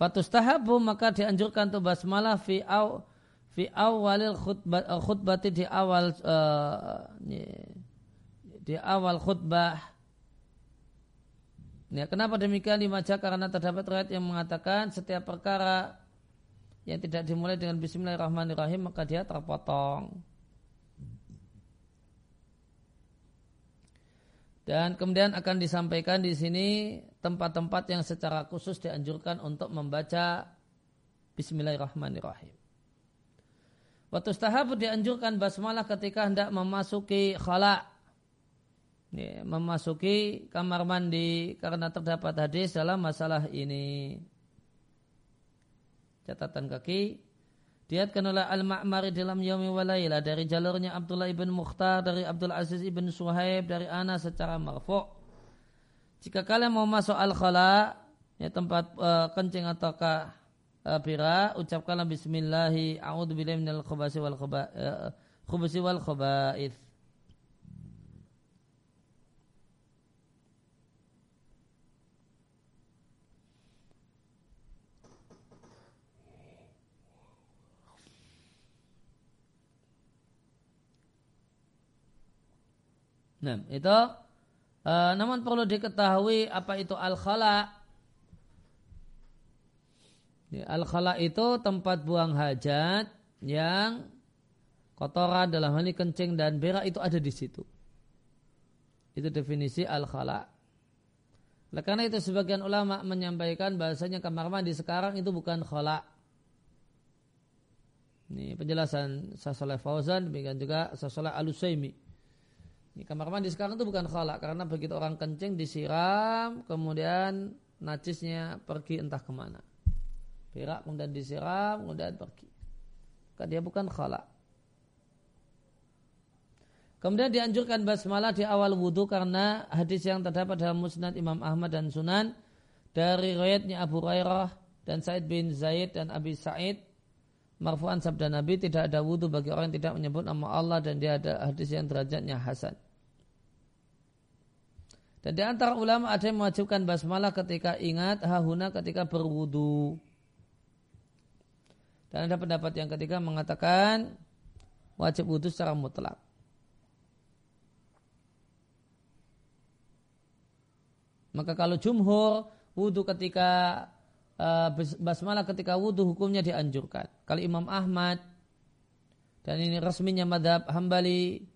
Fatustahabu maka dianjurkan tuh basmalah fi aw fi awalil khutbah uh, khutbati di awal uh, di awal khutbah. Ya, kenapa demikian dibaca karena terdapat riwayat yang mengatakan setiap perkara yang tidak dimulai dengan Bismillahirrahmanirrahim maka dia terpotong. Dan kemudian akan disampaikan di sini tempat-tempat yang secara khusus dianjurkan untuk membaca Bismillahirrahmanirrahim. Waktu tahap dianjurkan basmalah ketika hendak memasuki khala. Ya, memasuki kamar mandi karena terdapat hadis dalam masalah ini. Catatan kaki Diatkan oleh Al-Ma'mari dalam Yaumi Walayla dari jalurnya Abdullah ibn Mukhtar dari Abdul Aziz ibn Suhaib dari Ana secara marfu. Jika kalian mau masuk al-khala ya tempat uh, kencing ataukah uh, bira ucapkanlah bismillahi a'udzubillahi minal khubasi wal khubusi wal khaba'ith. Nah, itu uh, namun perlu diketahui apa itu al-khala. Ya, al-khala itu tempat buang hajat yang kotoran dalam hal ini kencing dan berak itu ada di situ. Itu definisi al-khala. Oleh karena itu sebagian ulama menyampaikan bahasanya kamar mandi sekarang itu bukan khala. Ini penjelasan Sasoleh Fauzan, demikian juga Sasoleh Alusaimi. Ini kamar mandi sekarang itu bukan khalak karena begitu orang kencing disiram kemudian najisnya pergi entah ke mana. Berak kemudian disiram, kemudian pergi. Maka dia bukan khala. Kemudian dianjurkan basmalah di awal wudhu karena hadis yang terdapat dalam musnad Imam Ahmad dan Sunan dari riwayatnya Abu Hurairah dan Said bin Zaid dan Abi Sa'id marfu'an sabda Nabi tidak ada wudhu bagi orang yang tidak menyebut nama Allah dan dia ada hadis yang derajatnya hasan. Dan di antara ulama ada yang mewajibkan basmalah ketika ingat, hahuna ketika berwudu. Dan ada pendapat yang ketiga mengatakan wajib wudhu secara mutlak. Maka kalau jumhur wudhu ketika uh, basmalah ketika wudhu hukumnya dianjurkan. Kalau Imam Ahmad dan ini resminya madhab hambali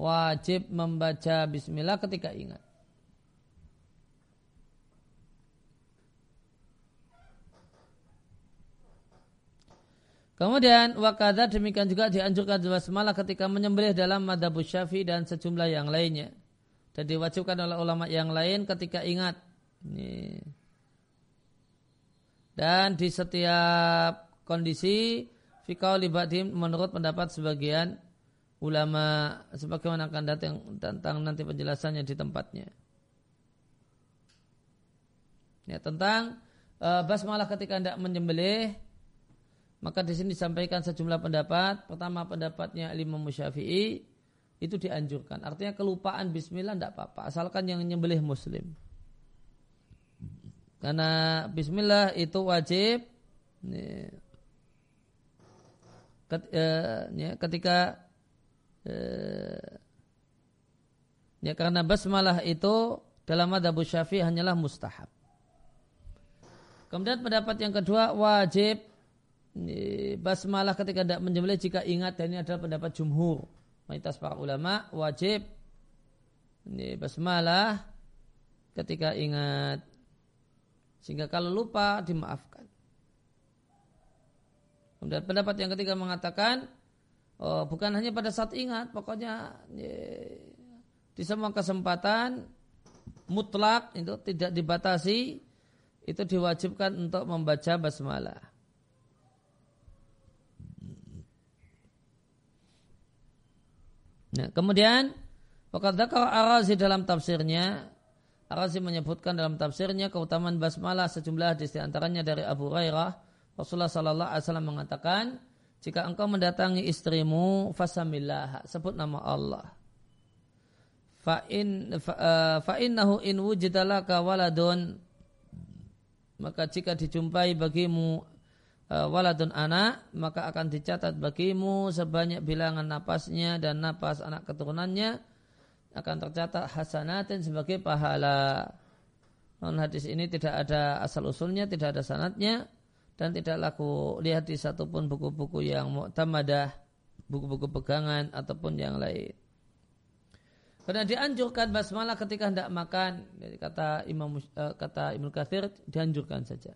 wajib membaca bismillah ketika ingat. Kemudian wakada demikian juga dianjurkan basmalah ketika menyembelih dalam madhab syafi dan sejumlah yang lainnya. Dan diwajibkan oleh ulama yang lain ketika ingat. Ini. Dan di setiap kondisi fikau libadim menurut pendapat sebagian ulama sebagaimana akan datang tentang nanti penjelasannya di tempatnya. Ya, tentang uh, basmalah ketika hendak menyembelih maka di sini disampaikan sejumlah pendapat. Pertama pendapatnya Imam Syafi'i itu dianjurkan. Artinya kelupaan bismillah tidak apa-apa asalkan yang nyembelih muslim. Karena bismillah itu wajib eh, ketika eh, ya karena basmalah itu dalam madhab syafi'i hanyalah mustahab. Kemudian pendapat yang kedua wajib basmalah ketika tidak menyembelih jika ingat dan ini adalah pendapat jumhur mayoritas para ulama wajib ini basmalah ketika ingat sehingga kalau lupa dimaafkan. Kemudian pendapat yang ketiga mengatakan oh, bukan hanya pada saat ingat, pokoknya di semua kesempatan mutlak itu tidak dibatasi itu diwajibkan untuk membaca basmalah. Nah, kemudian Wakadakar Arazi dalam tafsirnya Arazi menyebutkan dalam tafsirnya keutamaan basmalah sejumlah hadis antaranya dari Abu Hurairah. Rasulullah sallallahu alaihi wasallam mengatakan jika engkau mendatangi istrimu fasamillah sebut nama Allah. Fa in fa, uh, fa innahu in wujidalaka waladun maka jika dijumpai bagimu waladun anak maka akan dicatat bagimu sebanyak bilangan napasnya dan napas anak keturunannya akan tercatat hasanatin sebagai pahala. Non hadis ini tidak ada asal usulnya, tidak ada sanatnya dan tidak laku lihat di satupun buku-buku yang mu'tamadah, buku-buku pegangan ataupun yang lain. Karena dianjurkan basmalah ketika hendak makan, jadi kata Imam uh, kata Ibnu Katsir dianjurkan saja.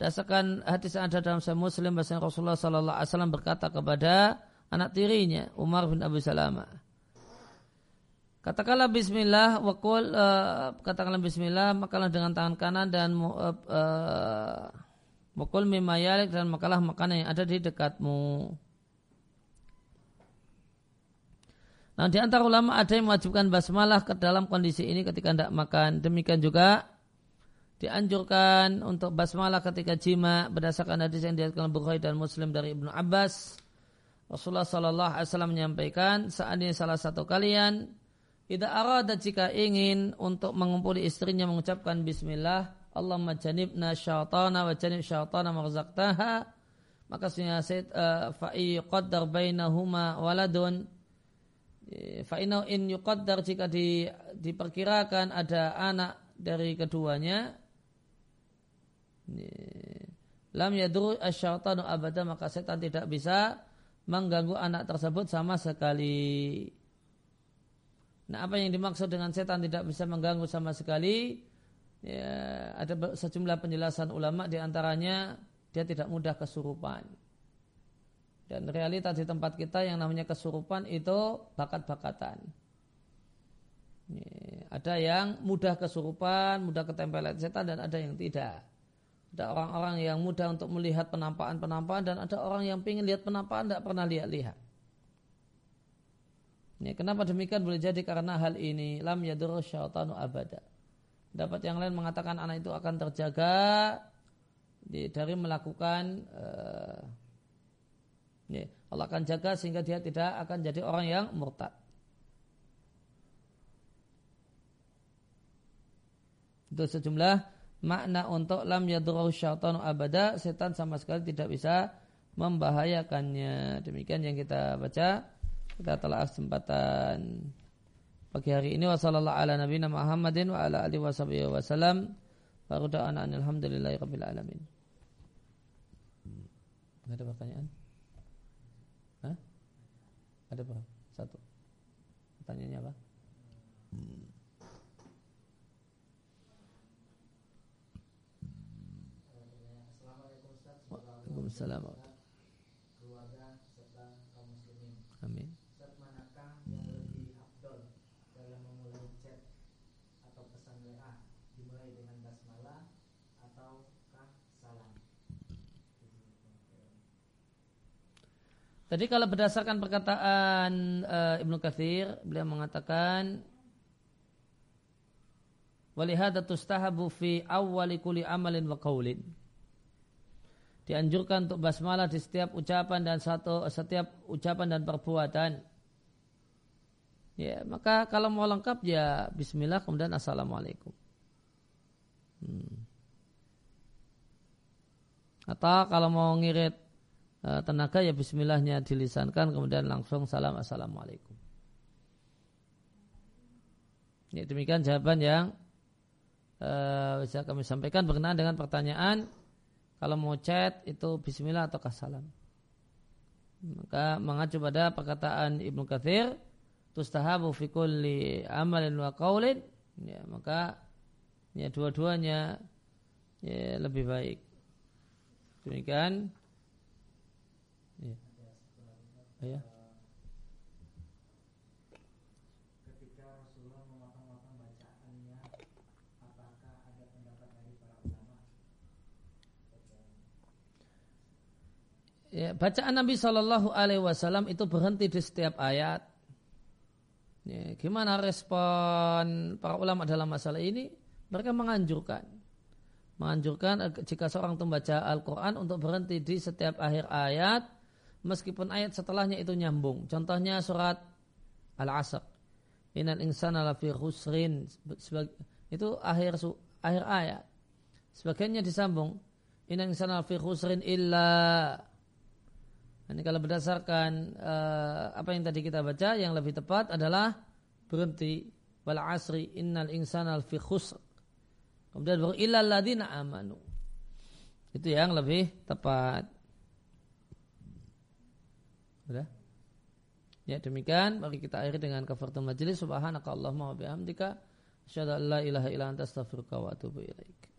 Berdasarkan hadis yang ada dalam Sahih Muslim bahasa Rasulullah sallallahu alaihi wasallam berkata kepada anak tirinya Umar bin Abu Salamah, Katakanlah bismillah wakul uh, katakanlah bismillah makalah dengan tangan kanan dan uh, uh, wakul mimayalik dan makalah makanan yang ada di dekatmu. Nah di antara ulama ada yang mewajibkan basmalah ke dalam kondisi ini ketika tidak makan. Demikian juga dianjurkan untuk basmalah ketika jima berdasarkan hadis yang diriwayatkan Bukhari dan Muslim dari Ibnu Abbas. Rasulullah Shallallahu Alaihi Wasallam menyampaikan seandainya salah satu kalian Ida arada jika ingin untuk mengumpuli istrinya mengucapkan bismillah Allahumma janibna syaitana wa janib syaitana marzaqtaha maka sunya said uh, fa yuqaddar bainahuma waladun fa in yuqaddar jika di, diperkirakan ada anak dari keduanya lam yadru asyaitanu abada maka setan tidak bisa mengganggu anak tersebut sama sekali. Nah apa yang dimaksud dengan setan tidak bisa mengganggu sama sekali? Ya, ada sejumlah penjelasan ulama di antaranya dia tidak mudah kesurupan. Dan realitas di tempat kita yang namanya kesurupan itu bakat-bakatan. Ya, ada yang mudah kesurupan, mudah ketempelan setan dan ada yang tidak. Ada orang-orang yang mudah untuk melihat penampakan-penampakan dan ada orang yang ingin lihat penampakan tidak pernah lihat-lihat. Ya, kenapa demikian boleh jadi karena hal ini lam yadur syaitanu abada. Dapat yang lain mengatakan anak itu akan terjaga dari melakukan uh, ya, Allah akan jaga sehingga dia tidak akan jadi orang yang murtad. Itu sejumlah makna untuk lam yadurau syaitanu abada setan sama sekali tidak bisa membahayakannya demikian yang kita baca kita telah kesempatan pagi hari ini wasallallahu ala nabiyina Muhammadin alamin ada pertanyaan? Hah? Ada berapa? Satu. Pertanyaannya apa? Hmm. Waalaikumsalam. Keluarga serta kaum muslimin. Amin. Ustaz manakah yang lebih afdol dalam memulai chat atau pesan WA dimulai dengan basmalah ataukah salam? Tadi kalau berdasarkan perkataan uh, Ibnu Katsir, beliau mengatakan walihada tustahabu fi awwali kulli amalin wa qaulin dianjurkan untuk basmalah di setiap ucapan dan satu setiap ucapan dan perbuatan. Ya, maka kalau mau lengkap ya bismillah kemudian assalamualaikum. Hmm. Atau kalau mau ngirit uh, tenaga ya bismillahnya dilisankan kemudian langsung salam assalamualaikum. Ya, demikian jawaban yang uh, bisa kami sampaikan berkenaan dengan pertanyaan kalau mau chat itu bismillah atau salam. Maka mengacu pada perkataan Ibnu Katsir, tustahabu fi kulli amalin wa qaulin, ya maka ya dua-duanya ya lebih baik. Demikian ya. Ya. Ya, bacaan Nabi Shallallahu Alaihi Wasallam itu berhenti di setiap ayat. Ya, gimana respon para ulama dalam masalah ini? Mereka menganjurkan, menganjurkan jika seorang itu membaca Al-Quran untuk berhenti di setiap akhir ayat, meskipun ayat setelahnya itu nyambung. Contohnya surat Al-Asr. Inal insana lafi khusrin. Itu akhir akhir ayat. Sebagiannya disambung. Inal insana lafi khusrin illa ini kalau berdasarkan uh, apa yang tadi kita baca, yang lebih tepat adalah berhenti wal asri innal insana fi khusr. Kemudian baru illal ladina amanu. Itu yang lebih tepat. Sudah? Ya demikian mari kita akhiri dengan kafaratul majelis subhanakallahumma wa bihamdika asyhadu an la ilaha illa anta astaghfiruka wa atubu ilaik.